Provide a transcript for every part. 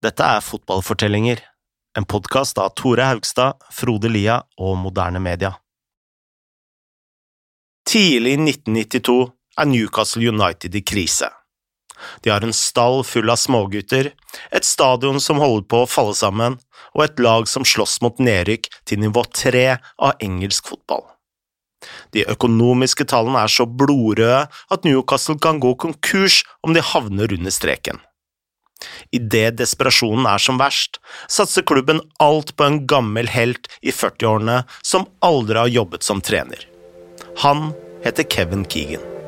Dette er Fotballfortellinger, en podkast av Tore Haugstad, Frode Lia og Moderne Media. Tidlig i 1992 er Newcastle United i krise. De har en stall full av smågutter, et stadion som holder på å falle sammen, og et lag som slåss mot nedrykk til nivå tre av engelsk fotball. De økonomiske tallene er så blodrøde at Newcastle kan gå konkurs om de havner under streken. Idet desperasjonen er som verst, satser klubben alt på en gammel helt i 40-årene som aldri har jobbet som trener. Han heter Kevin Keegan.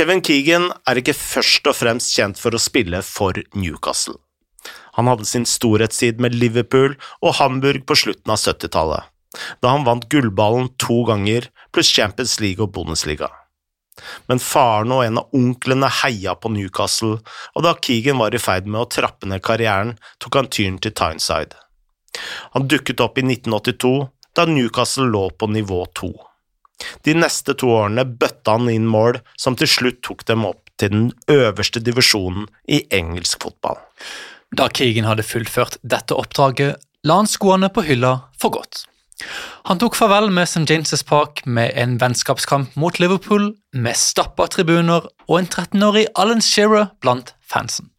Kevin Keegan er ikke først og fremst kjent for å spille for Newcastle. Han hadde sin storhetstid med Liverpool og Hamburg på slutten av 70-tallet, da han vant gullballen to ganger, pluss Champions League og Bundesliga. Men faren og en av onklene heia på Newcastle, og da Keegan var i ferd med å trappe ned karrieren, tok han tyren til Tyneside. Han dukket opp i 1982, da Newcastle lå på nivå to. De neste to årene bøtta han inn mål som til slutt tok dem opp til den øverste divisjonen i engelsk fotball. Da Keegan hadde fullført dette oppdraget, la han skoene på hylla for godt. Han tok farvel med St. James' Park med en vennskapskamp mot Liverpool, med stappa tribuner og en 13-årig Alan Shearer blant fansen.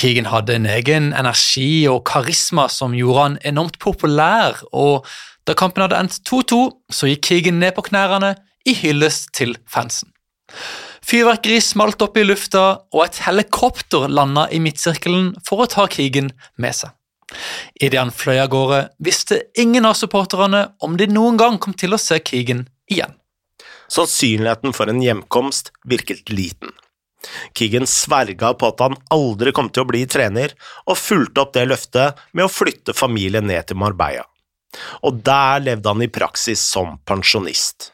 Keegan hadde en egen energi og karisma som gjorde han enormt populær, og da kampen hadde endt 2-2, så gikk Keegan ned på knærne i hyllest til fansen. Fyrverkeri smalt opp i lufta, og et helikopter landa i midtsirkelen for å ta Keegan med seg. Idet han fløy av gårde, visste ingen av supporterne om de noen gang kom til å se Keegan igjen. Sannsynligheten for en hjemkomst virket liten. Keegan sverga på at han aldri kom til å bli trener, og fulgte opp det løftet med å flytte familien ned til Marbella og der levde han i praksis som pensjonist.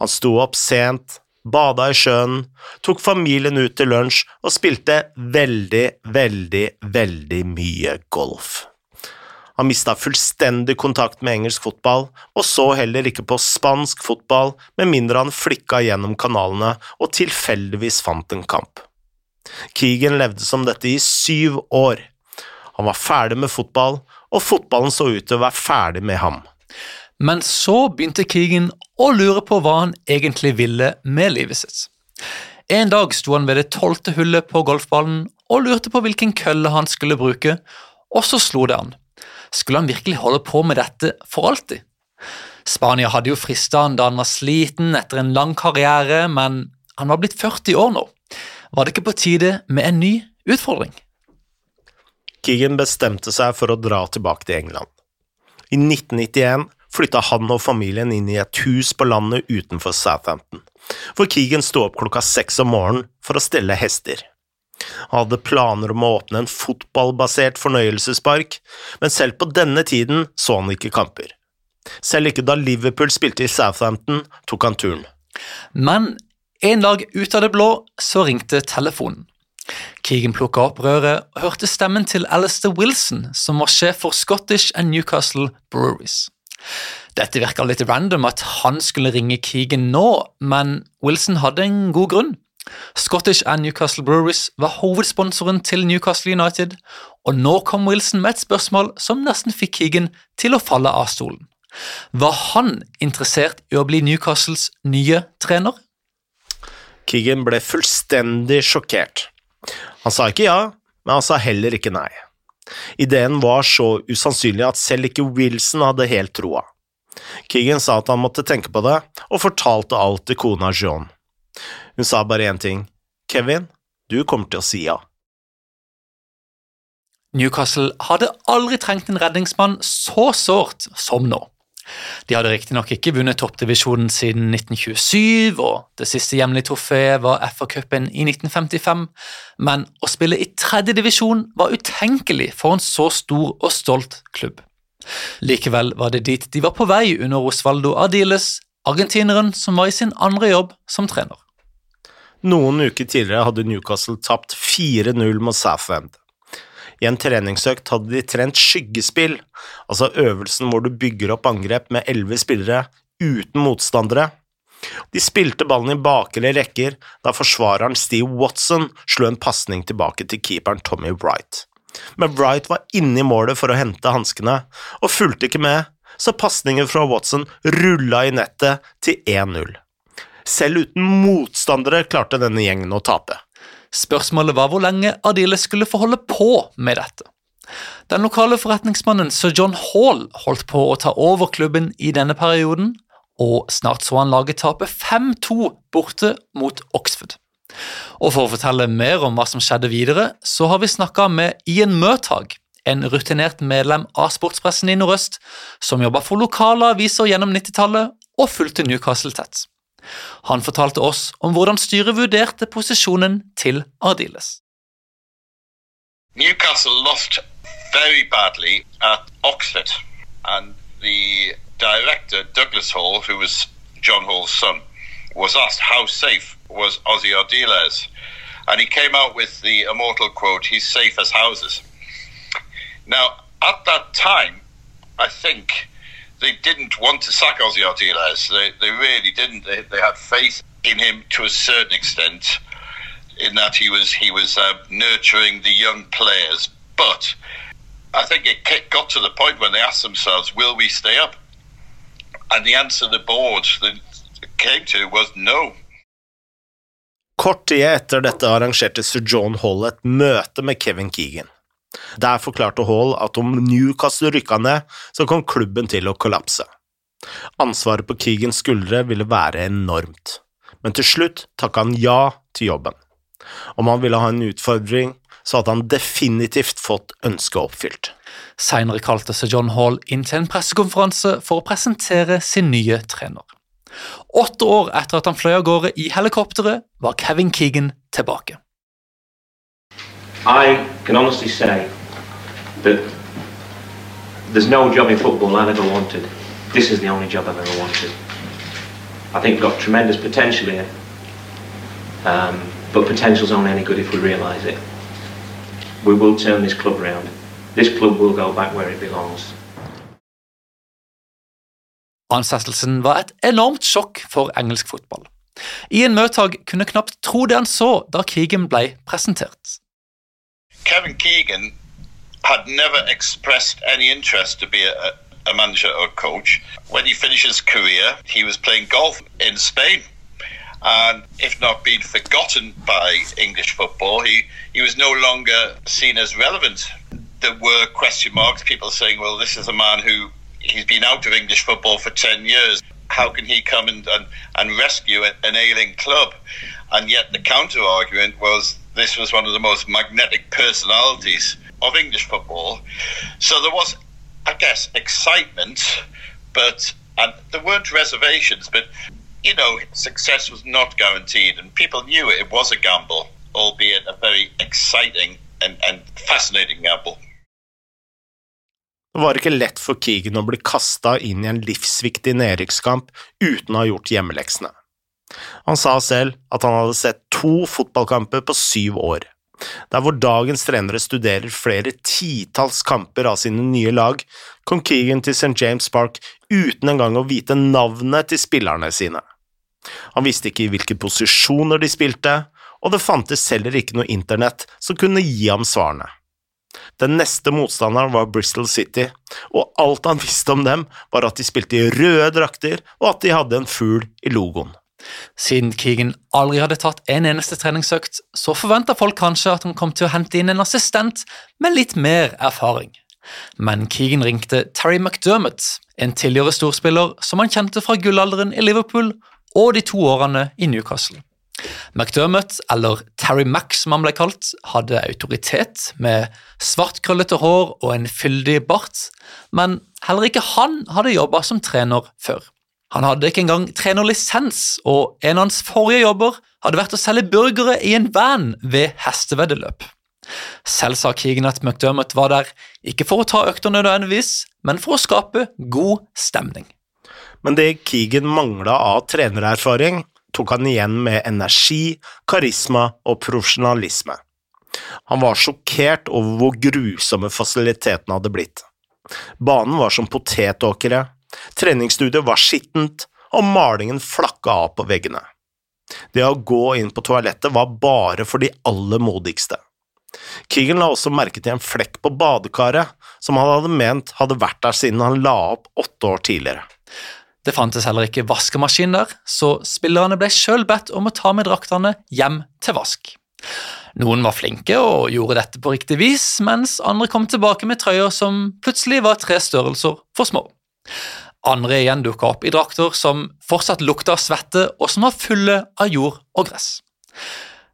Han sto opp sent, bada i sjøen, tok familien ut til lunsj og spilte veldig, veldig, veldig mye golf. Han mista fullstendig kontakt med engelsk fotball, og så heller ikke på spansk fotball med mindre han flikka gjennom kanalene og tilfeldigvis fant en kamp. Keegan levde som dette i syv år. Han var ferdig med fotball og fotballen så ut til å være ferdig med ham. Men så begynte Keegan å lure på hva han egentlig ville med livet sitt. En dag sto han ved det tolvte hullet på golfballen og lurte på hvilken kølle han skulle bruke, og så slo det an. Skulle han virkelig holde på med dette for alltid? Spania hadde jo frista han da han var sliten etter en lang karriere, men han var blitt 40 år nå. Var det ikke på tide med en ny utfordring? Keegan bestemte seg for å dra tilbake til England. I 1991 flytta han og familien inn i et hus på landet utenfor Southampton, hvor Keegan sto opp klokka seks om morgenen for å stelle hester. Han hadde planer om å åpne en fotballbasert fornøyelsespark, men selv på denne tiden så han ikke kamper. Selv ikke da Liverpool spilte i Southampton, tok han turen. Men en dag ut av det blå så ringte telefonen. Keegan plukka opp røret og hørte stemmen til Alistair Wilson, som var sjef for Scottish and Newcastle Breweries. Dette virka litt random at han skulle ringe Keegan nå, men Wilson hadde en god grunn. Scottish and Newcastle Breweries var hovedsponsoren til Newcastle United, og nå kom Wilson med et spørsmål som nesten fikk Keegan til å falle av stolen. Var han interessert i å bli Newcastles nye trener? Keegan ble fullstendig sjokkert. Han sa ikke ja, men han sa heller ikke nei. Ideen var så usannsynlig at selv ikke Wilson hadde helt troa. Keegan sa at han måtte tenke på det, og fortalte alt til kona John. Hun sa bare én ting, Kevin, du kommer til å si ja. Newcastle hadde aldri trengt en redningsmann så sårt som nå. De hadde riktignok ikke vunnet toppdivisjonen siden 1927, og det siste hjemlige trofeet var FA-cupen i 1955, men å spille i tredje divisjon var utenkelig for en så stor og stolt klubb. Likevel var det dit de var på vei under Osvaldo Ardiles, argentineren som var i sin andre jobb som trener. Noen uker tidligere hadde Newcastle tapt 4-0 mot Southend. I en treningsøkt hadde de trent skyggespill, altså øvelsen hvor du bygger opp angrep med elleve spillere uten motstandere. De spilte ballen i bakre rekker da forsvareren Steve Watson slo en pasning tilbake til keeperen Tommy Wright. Men Wright var inne i målet for å hente hanskene, og fulgte ikke med, så pasningen fra Watson rulla i nettet til 1-0. Selv uten motstandere klarte denne gjengen å tape. Spørsmålet var hvor lenge Adile skulle få holde på med dette. Den lokale forretningsmannen sir John Hall holdt på å ta over klubben i denne perioden, og snart så han laget tape 5-2 borte mot Oxford. Og For å fortelle mer om hva som skjedde videre, så har vi snakka med Ian Murtag, en rutinert medlem av sportspressen i Nordøst, som jobba for lokale aviser gjennom 90-tallet og fulgte Newcastle tett. Han fortalte oss om hvordan styret vurderte posisjonen til Ardiles. Newcastle lost very badly at Oxford, and the director, Douglas Hall, who was John Hall's son, was asked how safe was Ozzy Ardiles. And he came out with the immortal quote, he's safe as houses. Now, at that time, I think they didn't want to sack Ozzy Ardiles. They, they really didn't. They, they had faith in him to a certain extent, in that he was he was uh, nurturing the young players. But I think it got to the point when they asked themselves, "Will we stay up?" And the answer the board came to was no. Kort tid etter dette arrangerte sir John Hall et møte med Kevin Keegan. Der forklarte Hall at om Newcastle rykka ned, så kom klubben til å kollapse. Ansvaret på Keegans skuldre ville være enormt, men til slutt takka han ja til jobben. Om han ville ha en utfordring, så hadde han definitivt fått ønsket oppfylt. Seinere kalte seg John Hall inn til en pressekonferanse for å presentere sin nye trener. Åtte år etter at han fløy av gårde i helikopteret, var Kevin Keegan tilbake. I can honestly say that there's no job in football I've ever wanted. This is the only job I've ever wanted. I think we've got tremendous potential here, um, but potential's only any good if we realise it. We will turn this club around. This club will go back where it belongs. Ansettelsen var et enormt sjokk for engelsk fotball. Ian Murtag kunne knapt tro det han så da Keegan ble presentert. Kevin Keegan had never expressed any interest to be a, a manager or coach. When he finished his career, he was playing golf in Spain. And if not being forgotten by English football, he, he was no longer seen as relevant. There were question marks, people saying, well, this is a man who he's been out of English football for 10 years. How can he come and, and, and rescue an ailing club? And yet the counter argument was this was one of the most magnetic personalities of English football. So there was, I guess, excitement, but and there weren't reservations. But you know, success was not guaranteed, and people knew it, it was a gamble, albeit a very exciting and, and fascinating gamble. Det var ikke lett for Keegan å bli kasta inn i en livsviktig nedrykkskamp uten å ha gjort hjemmeleksene. Han sa selv at han hadde sett to fotballkamper på syv år. Der hvor dagens trenere studerer flere titalls kamper av sine nye lag, kom Keegan til St. James Park uten engang å vite navnet til spillerne sine. Han visste ikke i hvilke posisjoner de spilte, og det fantes heller ikke noe internett som kunne gi ham svarene. Den neste motstanderen var Bristol City, og alt han visste om dem, var at de spilte i røde drakter, og at de hadde en fugl i logoen. Siden Keegan aldri hadde tatt en eneste treningsøkt, så forventa folk kanskje at han kom til å hente inn en assistent med litt mer erfaring. Men Keegan ringte Terry McDermott, en tidligere storspiller som han kjente fra gullalderen i Liverpool og de to årene i Newcastle. McDermott, eller Terry Mack som han ble kalt, hadde autoritet med svart, krøllete hår og en fyldig bart, men heller ikke han hadde jobba som trener før. Han hadde ikke engang trenerlisens, og en av hans forrige jobber hadde vært å selge burgere i en van ved hesteveddeløp. Selv sa Keegan at McDermott var der ikke for å ta økter nødvendigvis, men for å skape god stemning. Men det Keegan mangla av trenererfaring, tok han igjen med energi, karisma og profesjonalisme. Han var sjokkert over hvor grusomme fasilitetene hadde blitt. Banen var som potetåkre, treningsstudioet var skittent, og malingen flakka av på veggene. Det å gå inn på toalettet var bare for de aller modigste. Keegan la også merke til en flekk på badekaret, som han hadde ment hadde vært der siden han la opp åtte år tidligere. Det fantes heller ikke vaskemaskin der, så spillerne ble sjøl bedt om å ta med draktene hjem til vask. Noen var flinke og gjorde dette på riktig vis, mens andre kom tilbake med trøyer som plutselig var tre størrelser for små. Andre igjen dukka opp i drakter som fortsatt lukta av svette, og som var fulle av jord og gress.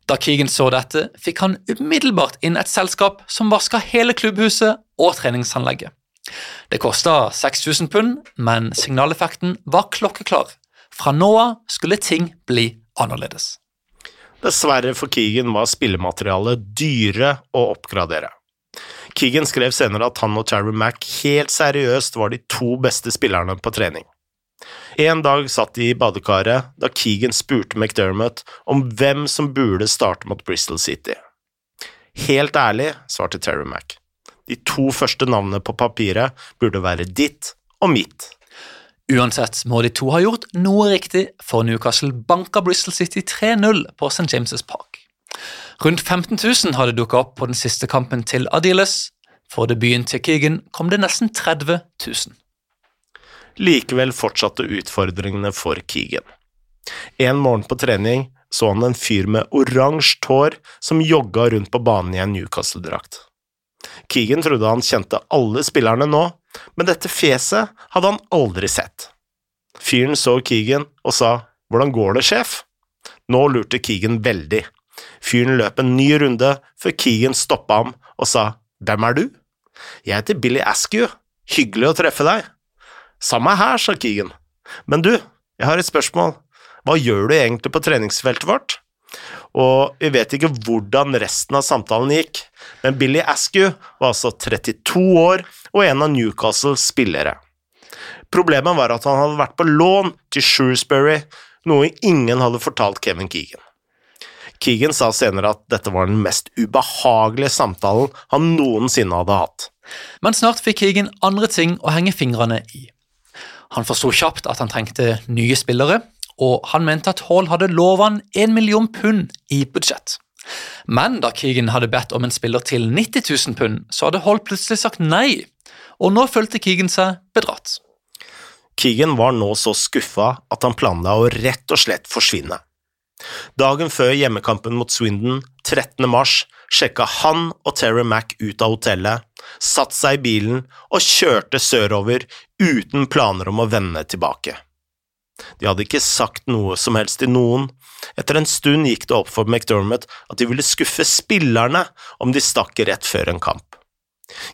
Da Keegan så dette, fikk han umiddelbart inn et selskap som vaska hele klubbhuset og treningsanlegget. Det kosta 6000 pund, men signaleffekten var klokkeklar. Fra nå av skulle ting bli annerledes. Dessverre for Keegan var spillematerialet dyre å oppgradere. Keegan skrev senere at han og Terry Mack helt seriøst var de to beste spillerne på trening. En dag satt de i badekaret da Keegan spurte McDermott om hvem som burde starte mot Bristol City. Helt ærlig, svarte Terry Mack. De to første navnene på papiret burde være ditt og mitt. Uansett må de to ha gjort noe riktig, for Newcastle banka Bristol City 3-0 på St. James' Park. Rundt 15 000 hadde dukka opp på den siste kampen til Adiles. For debuten til Keegan kom det nesten 30 000. Likevel fortsatte utfordringene for Keegan. En morgen på trening så han en fyr med oransje hår som jogga rundt på banen i en Newcastle-drakt. Keegan trodde han kjente alle spillerne nå, men dette fjeset hadde han aldri sett. Fyren så Keegan og sa hvordan går det, sjef? Nå lurte Keegan veldig. Fyren løp en ny runde før Keegan stoppa ham og sa hvem er du? Jeg heter Billy Askew, hyggelig å treffe deg. Samme her, sa Keegan. Men du, jeg har et spørsmål, hva gjør du egentlig på treningsfeltet vårt? Og vi vet ikke hvordan resten av samtalen gikk, men Billy Askew var altså 32 år og en av Newcastles spillere. Problemet var at han hadde vært på lån til Shrewsbury, noe ingen hadde fortalt Kevin Keegan. Keegan sa senere at dette var den mest ubehagelige samtalen han noensinne hadde hatt. Men snart fikk Keegan andre ting å henge fingrene i. Han forsto kjapt at han trengte nye spillere, og han mente at Hall hadde lova han en million pund i budsjett. Men da Keegan hadde bedt om en spiller til 90 000 pund, så hadde Hall plutselig sagt nei, og nå følte Keegan seg bedratt. Keegan var nå så skuffa at han planla å rett og slett forsvinne. Dagen før hjemmekampen mot Swindon, 13. mars, sjekka han og Terry Mack ut av hotellet, satte seg i bilen og kjørte sørover uten planer om å vende tilbake. De hadde ikke sagt noe som helst til noen. Etter en stund gikk det opp for McDermott at de ville skuffe spillerne om de stakk rett før en kamp.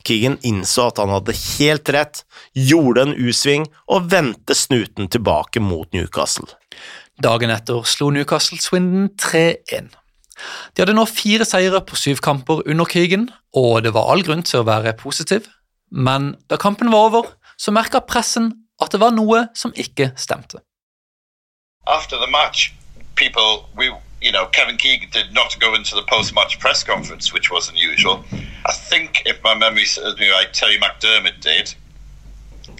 Keegan innså at han hadde helt rett, gjorde en U-sving og vendte snuten tilbake mot Newcastle. Dagen etter slo Newcastle Swindon 3-1. De hadde nå fire seire på syv kamper under Keegan, og det var all grunn til å være positiv. Men da kampen var over, så merka pressen at det var noe som ikke stemte. after the match, you know, Kevin Keegan did not go into the post-match press conference, which was unusual. I think, if my memory serves me right, Terry McDermott did,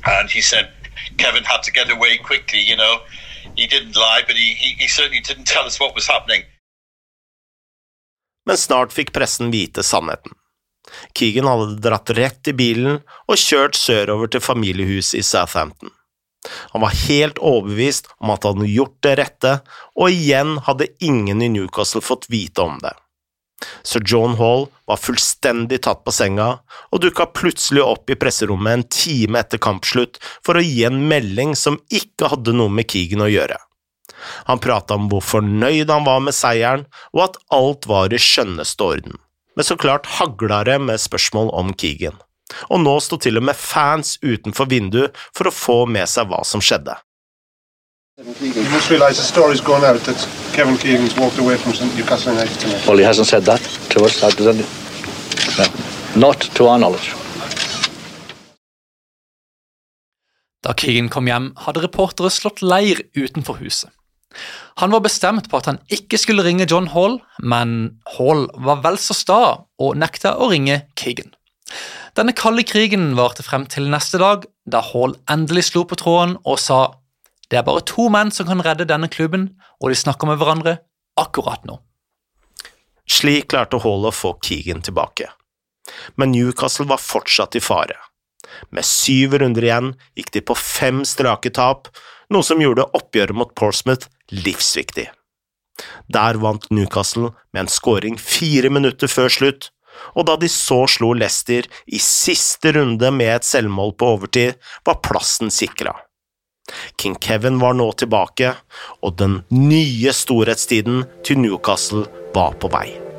and he said Kevin had to get away quickly. You know, he didn't lie, but he, he, he certainly didn't tell us what was happening. Men snart fikk pressen vite sannheten. Keegan hadde dratt rett i bilen og kjørt sørover til familiehuset i Southampton. Han var helt overbevist om at han hadde gjort det rette, og igjen hadde ingen i Newcastle fått vite om det. Sir John Hall var fullstendig tatt på senga og dukka plutselig opp i presserommet en time etter kampslutt for å gi en melding som ikke hadde noe med Keegan å gjøre. Han prata om hvor fornøyd han var med seieren, og at alt var i skjønneste orden. Men så klart hagla det med spørsmål om Keegan og nå sto til og med fans utenfor vinduet for å få med seg hva som skjedde. You must realise the story's gone out that Kevin Keegan's walked away from St Newcastle United tonight. Well, he hasn't said that to us, hasn't he? Not to our knowledge. Da Keegan kom hjem, hadde reportere slått leir utenfor huset. Han var bestemt på at han ikke skulle ringe John Hall, men Hall var vel så sta og nekta å ringe Keegan. Denne kalde krigen varte frem til neste dag, da Hall endelig slo på tråden og sa det er bare to menn som kan redde denne klubben, og de snakker med hverandre akkurat nå. Slik klarte Hall å få Keegan tilbake. Men Newcastle var fortsatt i fare. Med syv runder igjen gikk de på fem strake tap, noe som gjorde oppgjøret mot Portsmouth livsviktig. Der vant Newcastle med en scoring fire minutter før slutt, og da de så slo Leicester i siste runde med et selvmål på overtid, var plassen sikra. King Kevin var nå tilbake, og den nye storhetstiden til Newcastle var på vei.